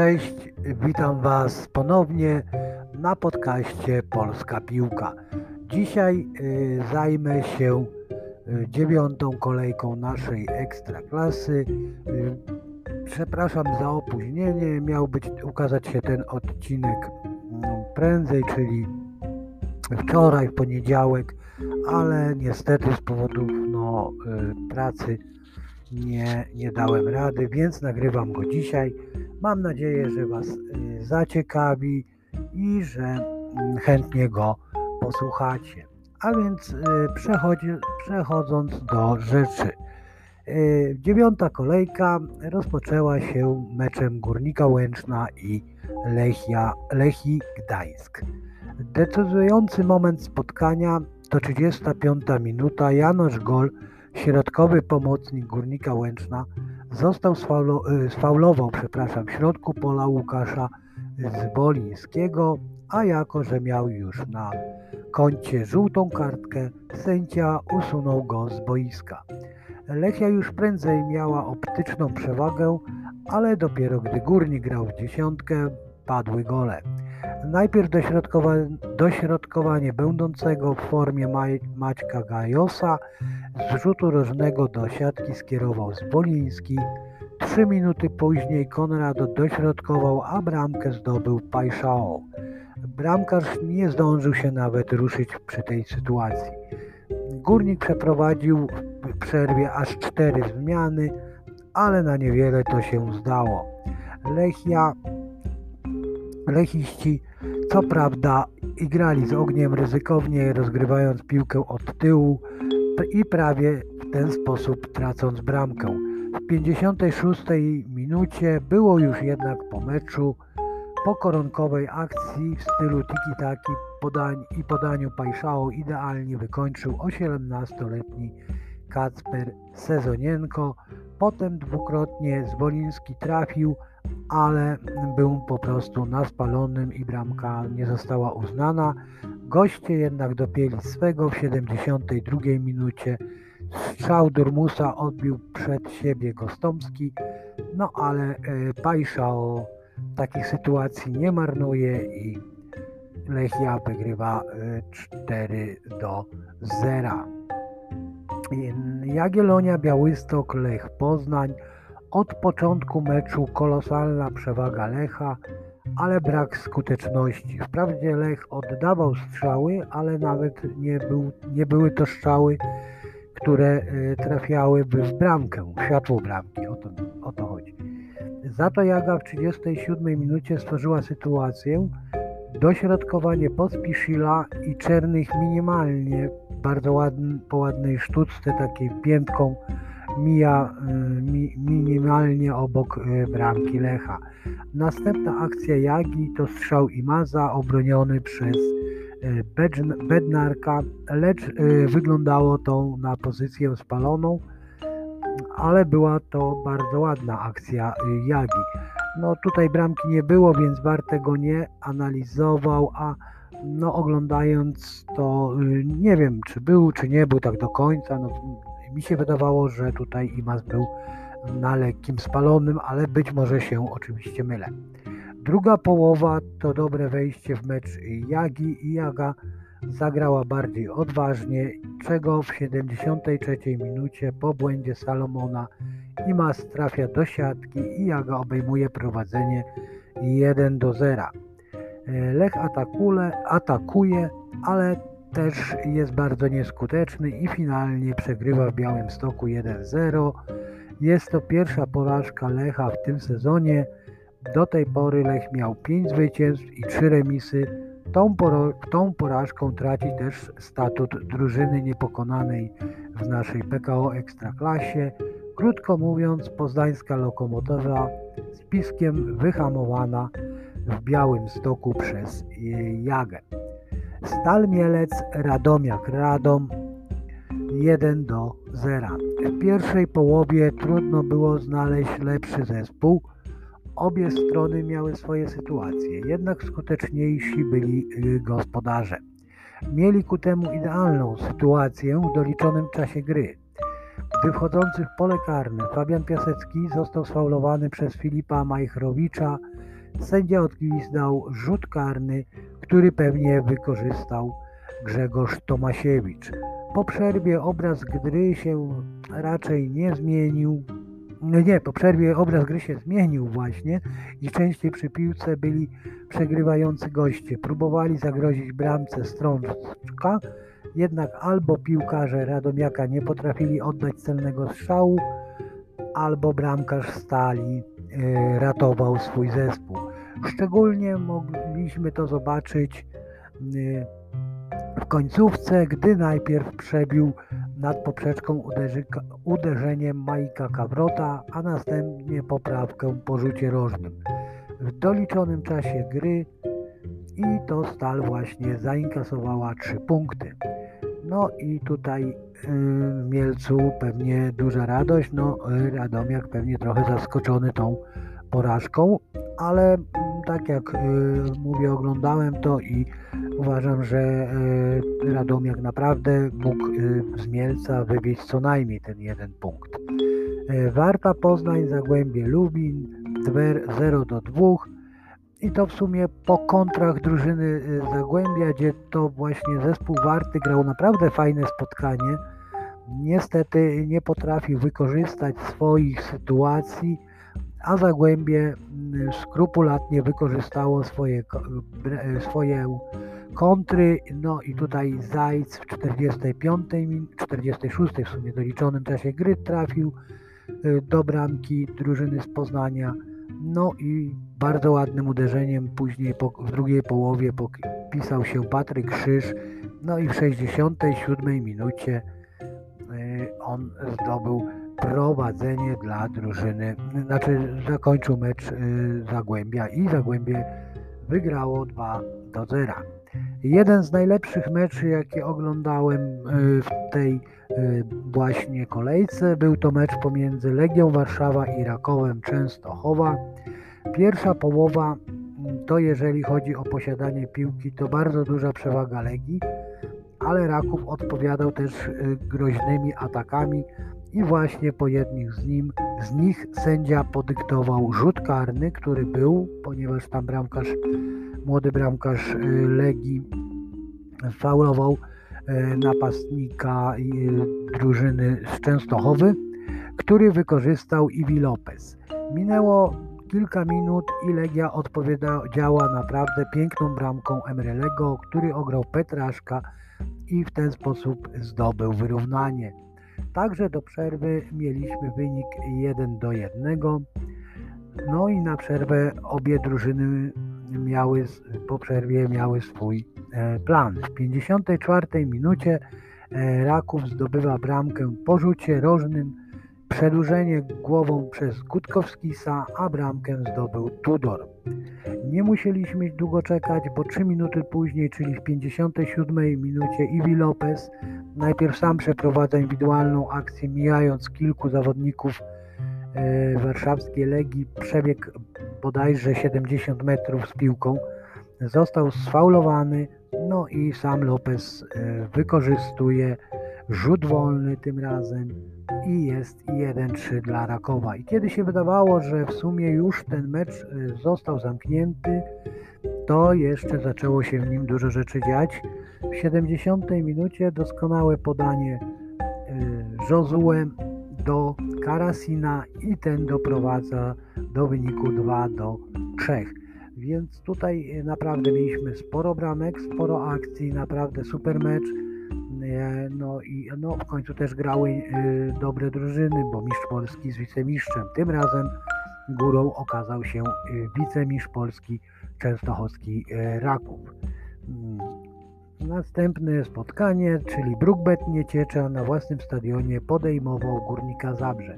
Cześć, witam Was ponownie na podcaście Polska Piłka. Dzisiaj y, zajmę się y, dziewiątą kolejką naszej ekstraklasy. Y, przepraszam za opóźnienie, miał być ukazać się ten odcinek mm, prędzej, czyli wczoraj, w poniedziałek, ale niestety z powodów no, pracy nie, nie dałem rady, więc nagrywam go dzisiaj. Mam nadzieję, że Was y, zaciekawi i że mm, chętnie go posłuchacie. A więc y, przechodząc do rzeczy. Y, dziewiąta kolejka rozpoczęła się meczem Górnika Łęczna i Lechia, Lechii Gdańsk. Decydujący moment spotkania to 35 minuta. Janusz Gol Środkowy pomocnik Górnika Łęczna został sfaulo, y, sfaulował przepraszam, w środku pola Łukasza Zbolińskiego, a jako, że miał już na koncie żółtą kartkę, sędzia usunął go z boiska. Lechia już prędzej miała optyczną przewagę, ale dopiero gdy Górnik grał w dziesiątkę, padły gole. Najpierw dośrodkowanie będącego w formie Maćka Gajosa rzutu rożnego do siatki skierował Zboliński. Trzy minuty później Konrado dośrodkował, a bramkę zdobył Pajszao. Bramkarz nie zdążył się nawet ruszyć przy tej sytuacji. Górnik przeprowadził w przerwie aż cztery zmiany, ale na niewiele to się zdało. Lechia, Lechiści co prawda grali z ogniem ryzykownie, rozgrywając piłkę od tyłu, i prawie w ten sposób tracąc bramkę. W 56 minucie było już jednak po meczu, po koronkowej akcji w stylu tiki-taki podań i podaniu Pajszao idealnie wykończył 18-letni Kacper Sezonienko. Potem dwukrotnie Zwoliński trafił, ale był po prostu na spalonym i bramka nie została uznana. Goście jednak dopięli swego w 72 minucie. Strzał Durmusa odbił przed siebie Gostomski, no ale e, Pajszao takich sytuacji nie marnuje i Lechia wygrywa 4 e, do 0. Jagiellonia, Białystok, Lech Poznań. Od początku meczu kolosalna przewaga Lecha ale brak skuteczności. Wprawdzie Lech oddawał strzały, ale nawet nie, był, nie były to strzały, które e, trafiałyby w bramkę, w światło bramki, o to, o to chodzi. Za to Jaga w 37 minucie stworzyła sytuację, dośrodkowanie Pospiszila i Czernych minimalnie, bardzo ładny, po ładnej sztuczce, takiej piętką mija y, mi, minimalnie obok y, bramki Lecha. Następna akcja Jagi to strzał Imaza obroniony przez y, Bednarka, lecz wyglądało to na pozycję spaloną, ale była to bardzo ładna akcja Jagi. No tutaj bramki nie było, więc Bartek go nie analizował, a no oglądając to nie wiem czy był, czy nie był tak do końca, no mi się wydawało, że tutaj Imas był na lekkim spalonym, ale być może się oczywiście mylę. Druga połowa to dobre wejście w mecz Jagi i Jaga zagrała bardziej odważnie, czego w 73 minucie po błędzie Salomona Imas trafia do siatki i Jaga obejmuje prowadzenie 1 do 0. Lech atakuje, atakuje ale też jest bardzo nieskuteczny i finalnie przegrywa w Białym Stoku 1-0. Jest to pierwsza porażka Lecha w tym sezonie. Do tej pory Lech miał 5 zwycięstw i 3 remisy. Tą, tą porażką traci też statut drużyny niepokonanej w naszej PKO Ekstraklasie. Krótko mówiąc, poznańska lokomotywa z piskiem wyhamowana w Białym Stoku przez Jagę. Stal Mielec, Radomiak, Radom 1 do 0. W pierwszej połowie trudno było znaleźć lepszy zespół. Obie strony miały swoje sytuacje, jednak skuteczniejsi byli y, gospodarze. Mieli ku temu idealną sytuację w doliczonym czasie gry. Gdy wchodzący w pole karne Fabian Piasecki został sfaulowany przez Filipa Majchrowicza, sędzia odgwizdał rzut karny, który pewnie wykorzystał Grzegorz Tomasiewicz. Po przerwie obraz gry się raczej nie zmienił. Nie, po przerwie obraz gry się zmienił właśnie i częściej przy piłce byli przegrywający goście. Próbowali zagrozić bramce Strączka, jednak albo piłkarze Radomiaka nie potrafili oddać celnego strzału, albo bramkarz Stali e, ratował swój zespół. Szczególnie mogliśmy to zobaczyć e, w końcówce, gdy najpierw przebił nad poprzeczką uderzeniem Majka Kawrota, a następnie poprawkę po rzucie rożnym. W doliczonym czasie gry i to Stal właśnie zainkasowała 3 punkty. No i tutaj y, w Mielcu pewnie duża radość, no y, Radomiak pewnie trochę zaskoczony tą porażką, ale mm, tak jak y, mówię, oglądałem to i uważam, że Radomiak naprawdę mógł z Mielca wywieźć co najmniej ten jeden punkt. Warta Poznań, Zagłębie Lubin, 0 do 2 i to w sumie po kontrach drużyny y, Zagłębia, gdzie to właśnie zespół Warty grał naprawdę fajne spotkanie. Niestety nie potrafił wykorzystać swoich sytuacji, a Zagłębie y, skrupulatnie wykorzystało swoje, y, swoje kontry. No i tutaj Zajc w 45, 46 w sumie doliczonym czasie gry trafił do bramki drużyny z Poznania. No i bardzo ładnym uderzeniem później po, w drugiej połowie pisał się Patryk Krzyż. No i w 67 minucie y, on zdobył prowadzenie dla drużyny, znaczy zakończył mecz y, Zagłębia i Zagłębie wygrało 2 do 0. Jeden z najlepszych meczy, jakie oglądałem y, w tej właśnie kolejce, był to mecz pomiędzy Legią Warszawa i Rakowem Częstochowa. Pierwsza połowa mm, to jeżeli chodzi o posiadanie piłki, to bardzo duża przewaga Legii, ale Raków odpowiadał też y, groźnymi atakami i właśnie po jednych z, nim, z nich sędzia podyktował rzut karny, który był, ponieważ tam bramkarz, młody bramkarz y, Legii faulował y, napastnika drużyny z Częstochowy, który wykorzystał Iwi Lopez. Minęło kilka minut i Legia odpowiedziała naprawdę piękną bramką Emrelego, który ograł Petraszka i w ten sposób zdobył wyrównanie. Także do przerwy mieliśmy wynik 1 do 1. No i na przerwę obie drużyny miały po przerwie miały swój e, plan. W 54 minucie e, Raków zdobywa bramkę po rzucie rożnym Przedłużenie głową przez Gutkowskisa, a bramkę zdobył Tudor. Nie musieliśmy długo czekać, bo 3 minuty później, czyli w 57 minucie Iwi Lopez najpierw sam przeprowadza indywidualną akcję, mijając kilku zawodników warszawskiej Legii, przebieg bodajże 70 metrów z piłką, został sfaulowany, no i sam Lopez e, wykorzystuje rzut wolny tym razem i jest 1-3 dla Rakowa. I kiedy się wydawało, że w sumie już ten mecz y, został zamknięty, to jeszcze zaczęło się w nim dużo rzeczy dziać. W 70 minucie doskonałe podanie Josue do Karasina i ten doprowadza do wyniku 2 do 3. Więc tutaj y, naprawdę mieliśmy sporo bramek, sporo akcji, naprawdę super mecz. No i no, w końcu też grały y, dobre drużyny, bo mistrz Polski z wicemistrzem. Tym razem górą okazał się wicemistrz Polski Częstochowski Raków. Następne spotkanie, czyli Brookbet Nieciecza na własnym stadionie podejmował Górnika Zabrze.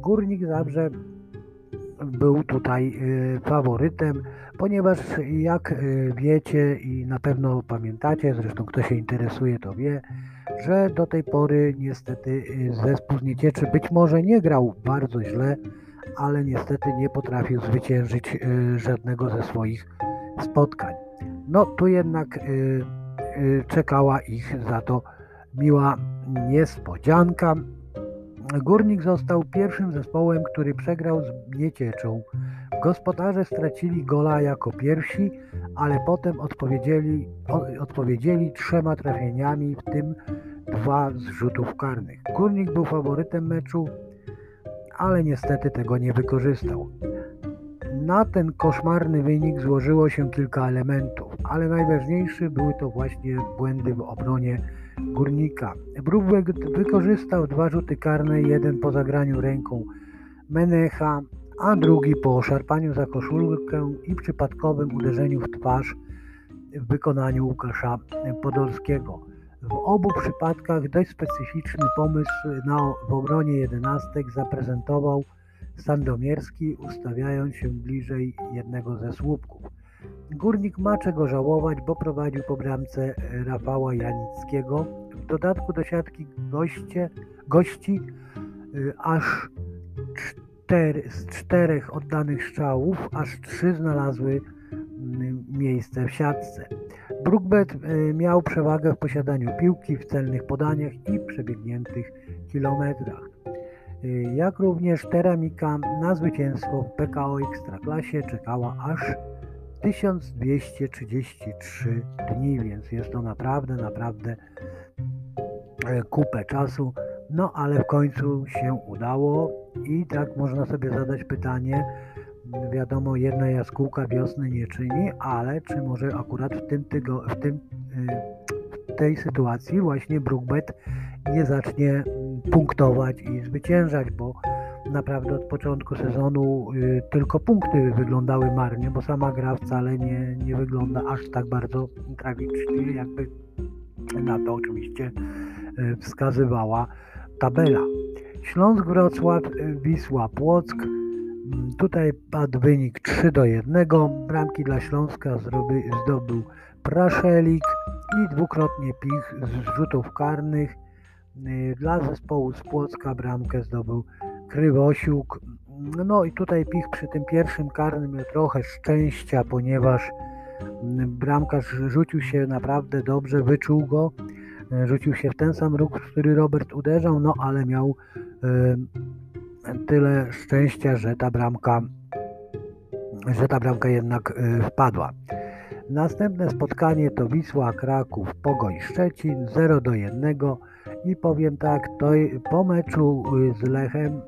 Górnik Zabrze był tutaj faworytem, ponieważ jak wiecie i na pewno pamiętacie, zresztą kto się interesuje to wie, że do tej pory niestety y, zespół z Niecieczy być może nie grał bardzo źle, ale niestety nie potrafił zwyciężyć y, żadnego ze swoich spotkań. No tu jednak y, czekała ich za to miła niespodzianka. Górnik został pierwszym zespołem, który przegrał z Niecieczą. Gospodarze stracili gola jako pierwsi, ale potem odpowiedzieli, odpowiedzieli trzema trafieniami, w tym dwa z rzutów karnych. Górnik był faworytem meczu, ale niestety tego nie wykorzystał. Na ten koszmarny wynik złożyło się kilka elementów, ale najważniejszy były to właśnie błędy w obronie górnika. Brubek wykorzystał dwa rzuty karne, jeden po zagraniu ręką Menecha, a drugi po szarpaniu za koszulkę i przypadkowym uderzeniu w twarz w wykonaniu Łukasza Podolskiego. W obu przypadkach dość specyficzny pomysł na, w obronie jedenastek zaprezentował Sandomierski, ustawiając się bliżej jednego ze słupków. Górnik ma czego żałować, bo prowadził po bramce Rafała Janickiego. W dodatku do siatki goście, gości y, aż cztery, z czterech oddanych strzałów, aż trzy znalazły mm, miejsce w siatce. Brookbet y, miał przewagę w posiadaniu piłki, w celnych podaniach i przebiegniętych kilometrach. Y, jak również Teramika na zwycięstwo w PKO Ekstraklasie czekała aż 1233 dni, więc jest to naprawdę, naprawdę e, kupę czasu. No ale w końcu się udało i tak można sobie zadać pytanie, wiadomo jedna jaskółka wiosny nie czyni, ale czy może akurat w tym, tygo, w tym w tej sytuacji właśnie Brookbet nie zacznie punktować i zwyciężać, bo naprawdę od początku sezonu y, tylko punkty wyglądały marnie, bo sama gra wcale nie, nie wygląda aż tak bardzo tragicznie, jakby na to oczywiście y, wskazywała tabela. Śląsk Wrocław, y, Wisła Płock. Mm, tutaj padł wynik 3 do 1. Bramki dla Śląska zdobył Praszelik i dwukrotnie Pich z rzutów karnych. Dla zespołu z Płocka bramkę zdobył Krywosiuk. No i tutaj Pich przy tym pierwszym karnym miał trochę szczęścia, ponieważ bramkarz rzucił się naprawdę dobrze, wyczuł go. Rzucił się w ten sam ruch, w który Robert uderzał, no ale miał y, tyle szczęścia, że ta bramka że ta bramka jednak y, wpadła. Następne spotkanie to Wisła Kraków Pogoń Szczecin 0 do 1 i powiem tak, to po meczu y, z Lechem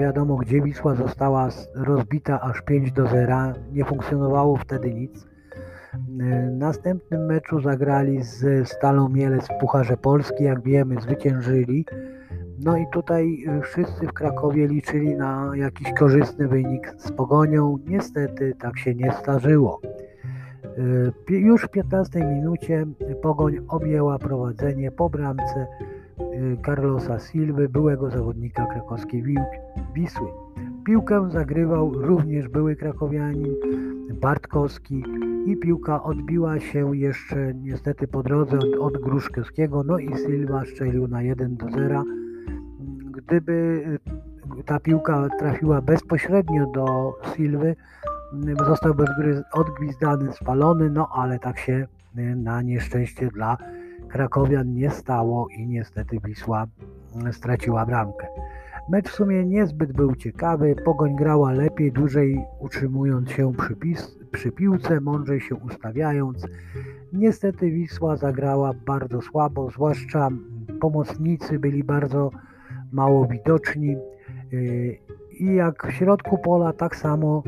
wiadomo gdzie Wisła została rozbita aż 5 do 0, nie funkcjonowało wtedy nic. W następnym meczu zagrali z Stalą Mielec w Pucharze Polski, jak wiemy zwyciężyli. No i tutaj wszyscy w Krakowie liczyli na jakiś korzystny wynik z Pogonią. Niestety tak się nie zdarzyło. Już w 15 minucie Pogoń objęła prowadzenie po bramce Carlosa Silwy, byłego zawodnika krakowskiej Wisły. Piłkę zagrywał również były krakowianin Bartkowski i piłka odbiła się jeszcze niestety po drodze od, od Gruszkowskiego, no i Silva strzelił na 1 do 0. Gdyby ta piłka trafiła bezpośrednio do Silwy, został odgwizdany, spalony, no ale tak się na nieszczęście dla Krakowian nie stało i niestety Wisła straciła bramkę. Mecz w sumie niezbyt był ciekawy, Pogoń grała lepiej, dłużej utrzymując się przy, pis, przy piłce, mądrzej się ustawiając. Niestety Wisła zagrała bardzo słabo, zwłaszcza pomocnicy byli bardzo mało widoczni yy, i jak w środku pola, tak samo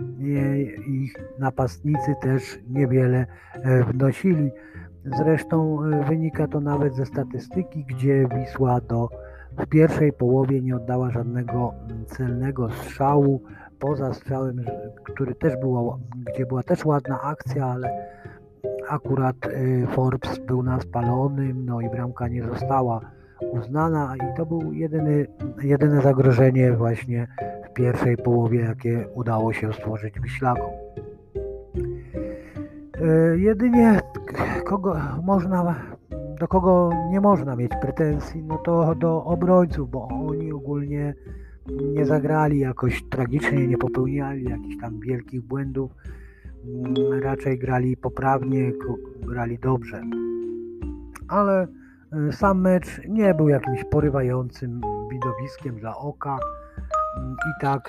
ich napastnicy też niewiele e, wnosili. Zresztą e, wynika to nawet ze statystyki, gdzie Wisła do w pierwszej połowie nie oddała żadnego mm, celnego strzału, poza strzałem, który też było, gdzie była też ładna akcja, ale akurat e, Forbes był na spalonym, no i bramka nie została uznana i to był jedyny, jedyne zagrożenie właśnie w pierwszej połowie, jakie udało się stworzyć Wiślakom. E, jedynie kogo można, do kogo nie można mieć pretensji, no to do obrońców, bo oni ogólnie nie zagrali jakoś tragicznie, nie popełniali jakichś tam wielkich błędów, mm, raczej grali poprawnie, grali dobrze. Ale e, sam mecz nie był jakimś porywającym widowiskiem dla oka mm, i tak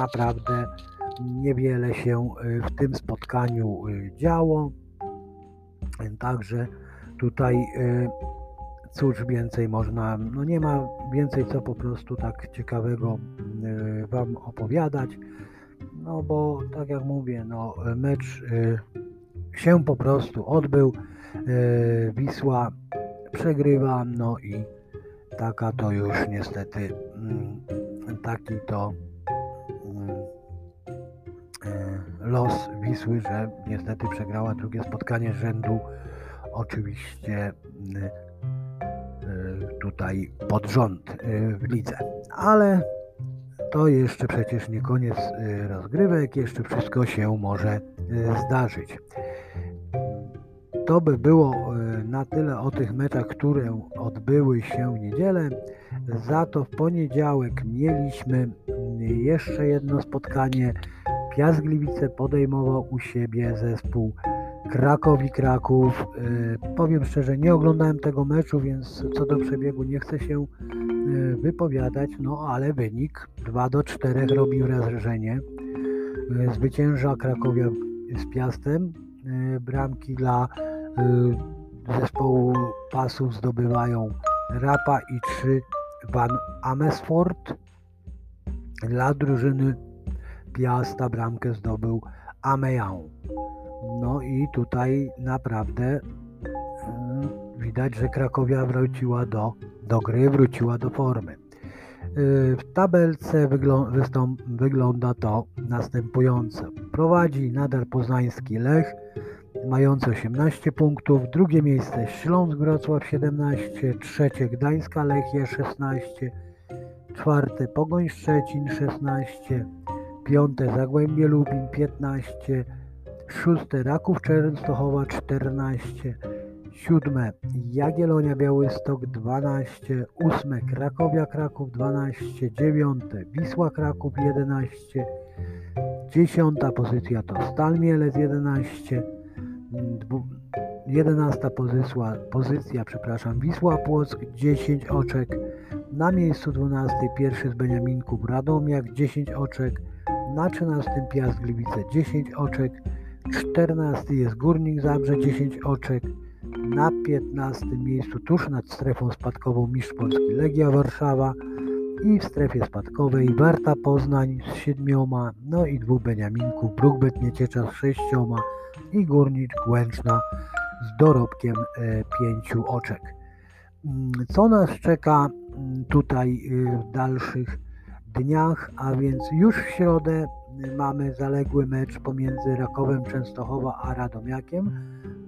naprawdę niewiele się w tym spotkaniu działo. Także tutaj cóż więcej można, no nie ma więcej co po prostu tak ciekawego Wam opowiadać. No bo tak jak mówię, no mecz y, się po prostu odbył. Y, Wisła przegrywa, no i taka to już niestety mm, taki to los Wisły, że niestety przegrała drugie spotkanie rzędu. Oczywiście tutaj pod rząd w lidze. Ale to jeszcze przecież nie koniec y, rozgrywek, jeszcze wszystko się może y, zdarzyć. To by było y, na tyle o tych meczach, które odbyły się w niedzielę. Za to w poniedziałek mieliśmy jeszcze jedno spotkanie. Piast Gliwice podejmował u siebie zespół Krakowi Kraków. Powiem szczerze, nie oglądałem tego meczu, więc co do przebiegu nie chcę się E, wypowiadać, no ale wynik 2 do 4 robi wrażenie. E, zwycięża Krakowia z Piastem. E, bramki dla zespołu pasów zdobywają Rapa i 3 Van Amersfoort. Dla drużyny Piasta bramkę zdobył Ameyan. No i tutaj naprawdę widać, że Krakowia wróciła do do gry wróciła do formy. Y, w tabelce wygląda to następująco. Prowadzi nadal poznański Lech, mający 18 punktów. Drugie miejsce Śląsk Wrocław 17, trzecie Gdańska Lechia 16, czwarte Pogoń Szczecin 16, piąte Zagłębie Lubin 15, szóste Raków Częstochowa 14, siódme Jagiellonia Białystok 12, ósme Krakowia Kraków 12, dziewiąte Wisła Kraków 11, dziesiąta pozycja to Stal Mielec 11, jedenasta pozycja, pozycja przepraszam, Wisła Płock 10 oczek, na miejscu 12 pierwszy z Beniaminków Radomiak 10 oczek, na 13 Piast Gliwice 10 oczek, 14 jest Górnik Zabrze 10 oczek, na 15 miejscu tuż nad strefą spadkową Mistrz Polski Legia Warszawa i w strefie spadkowej Warta Poznań z siedmioma, no i dwóch Beniaminków, Brookbet Nieciecza z sześcioma i Górnik Łęczna z dorobkiem e, pięciu oczek. Mm, co nas czeka mm, tutaj e, w dalszych dniach, a więc już w środę mamy zaległy mecz pomiędzy Rakowem Częstochowa a Radomiakiem.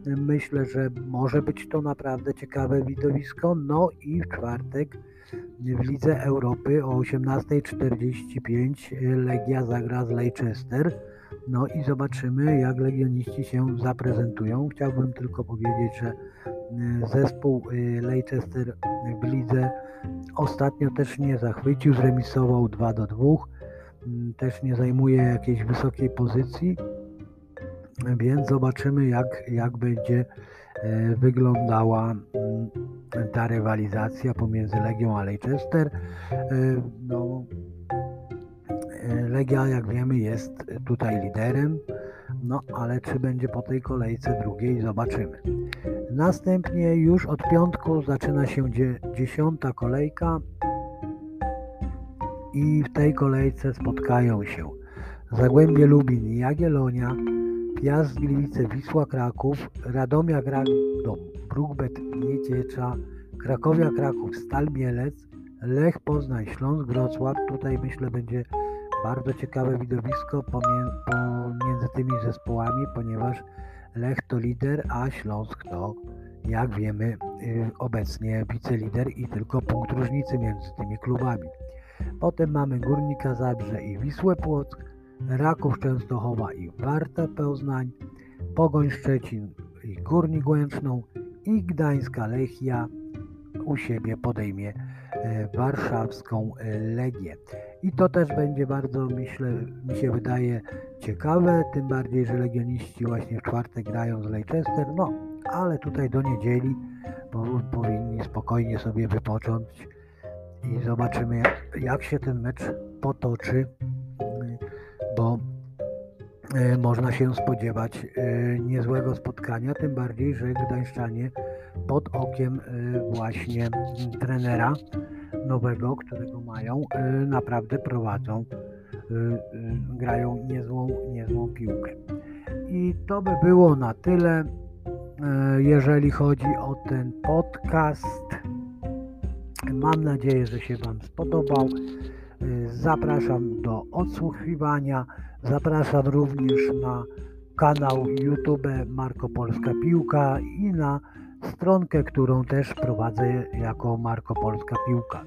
Myślę, że może być to naprawdę ciekawe widowisko. No i w czwartek w Lidze Europy o 18.45 Legia zagra z Leicester. No i zobaczymy, jak legioniści się zaprezentują. Chciałbym tylko powiedzieć, że zespół Leicester w lidze ostatnio też nie zachwycił, zremisował 2 do 2 Mm, też nie zajmuje jakiejś wysokiej pozycji, więc zobaczymy jak, jak będzie e, wyglądała mm, ta rywalizacja pomiędzy Legią a Leicester. E, no, e, Legia, jak wiemy, jest tutaj liderem, no ale czy będzie po tej kolejce drugiej, zobaczymy. Następnie już od piątku zaczyna się dziesiąta kolejka i w tej kolejce spotkają się Zagłębie Lubin i Jagiellonia, Piast Gliwice Wisła Kraków, Radomia Gradom, Brukbet Nieciecza, Krakowia Kraków Stal Mielec, Lech Poznań Śląsk Wrocław. Tutaj myślę będzie bardzo ciekawe widowisko pomiędzy tymi zespołami, ponieważ Lech to lider, a Śląsk to jak wiemy y, obecnie wicelider i tylko punkt różnicy między tymi klubami. Potem mamy Górnika Zabrze i Wisłę Płock, Raków Częstochowa i Warta Poznań, Pogoń Szczecin i Górnik Łęczną i Gdańska Lechia u siebie podejmie e, warszawską e, Legię. I to też będzie bardzo, myślę, mi się wydaje ciekawe, tym bardziej, że legioniści właśnie w czwartek grają z Leicester, no ale tutaj do niedzieli powinni spokojnie sobie wypocząć i zobaczymy, jak się ten mecz potoczy, bo e, można się spodziewać e, niezłego spotkania, tym bardziej, że Gdańszczanie pod okiem e, właśnie trenera nowego, którego mają, naprawdę prowadzą, grają niezłą, niezłą piłkę. I to by było na tyle, jeżeli chodzi o ten podcast. Mam nadzieję, że się Wam spodobał. Zapraszam do odsłuchiwania. Zapraszam również na kanał YouTube Marko Polska Piłka i na stronkę, którą też prowadzę jako Marko Polska Piłka.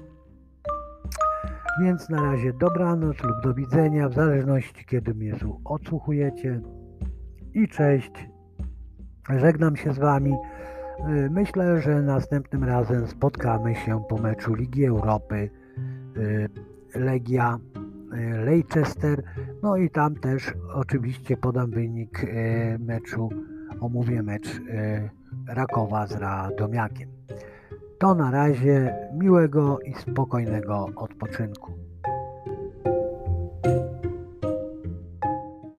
Więc na razie dobranoc lub do widzenia, w zależności kiedy mnie odsłuchujecie. I cześć. Żegnam się z Wami. Myślę, że następnym razem spotkamy się po meczu Ligi Europy Legia Leicester. No i tam też oczywiście podam wynik meczu, omówię mecz Rakowa z Radomiakiem. To na razie miłego i spokojnego odpoczynku.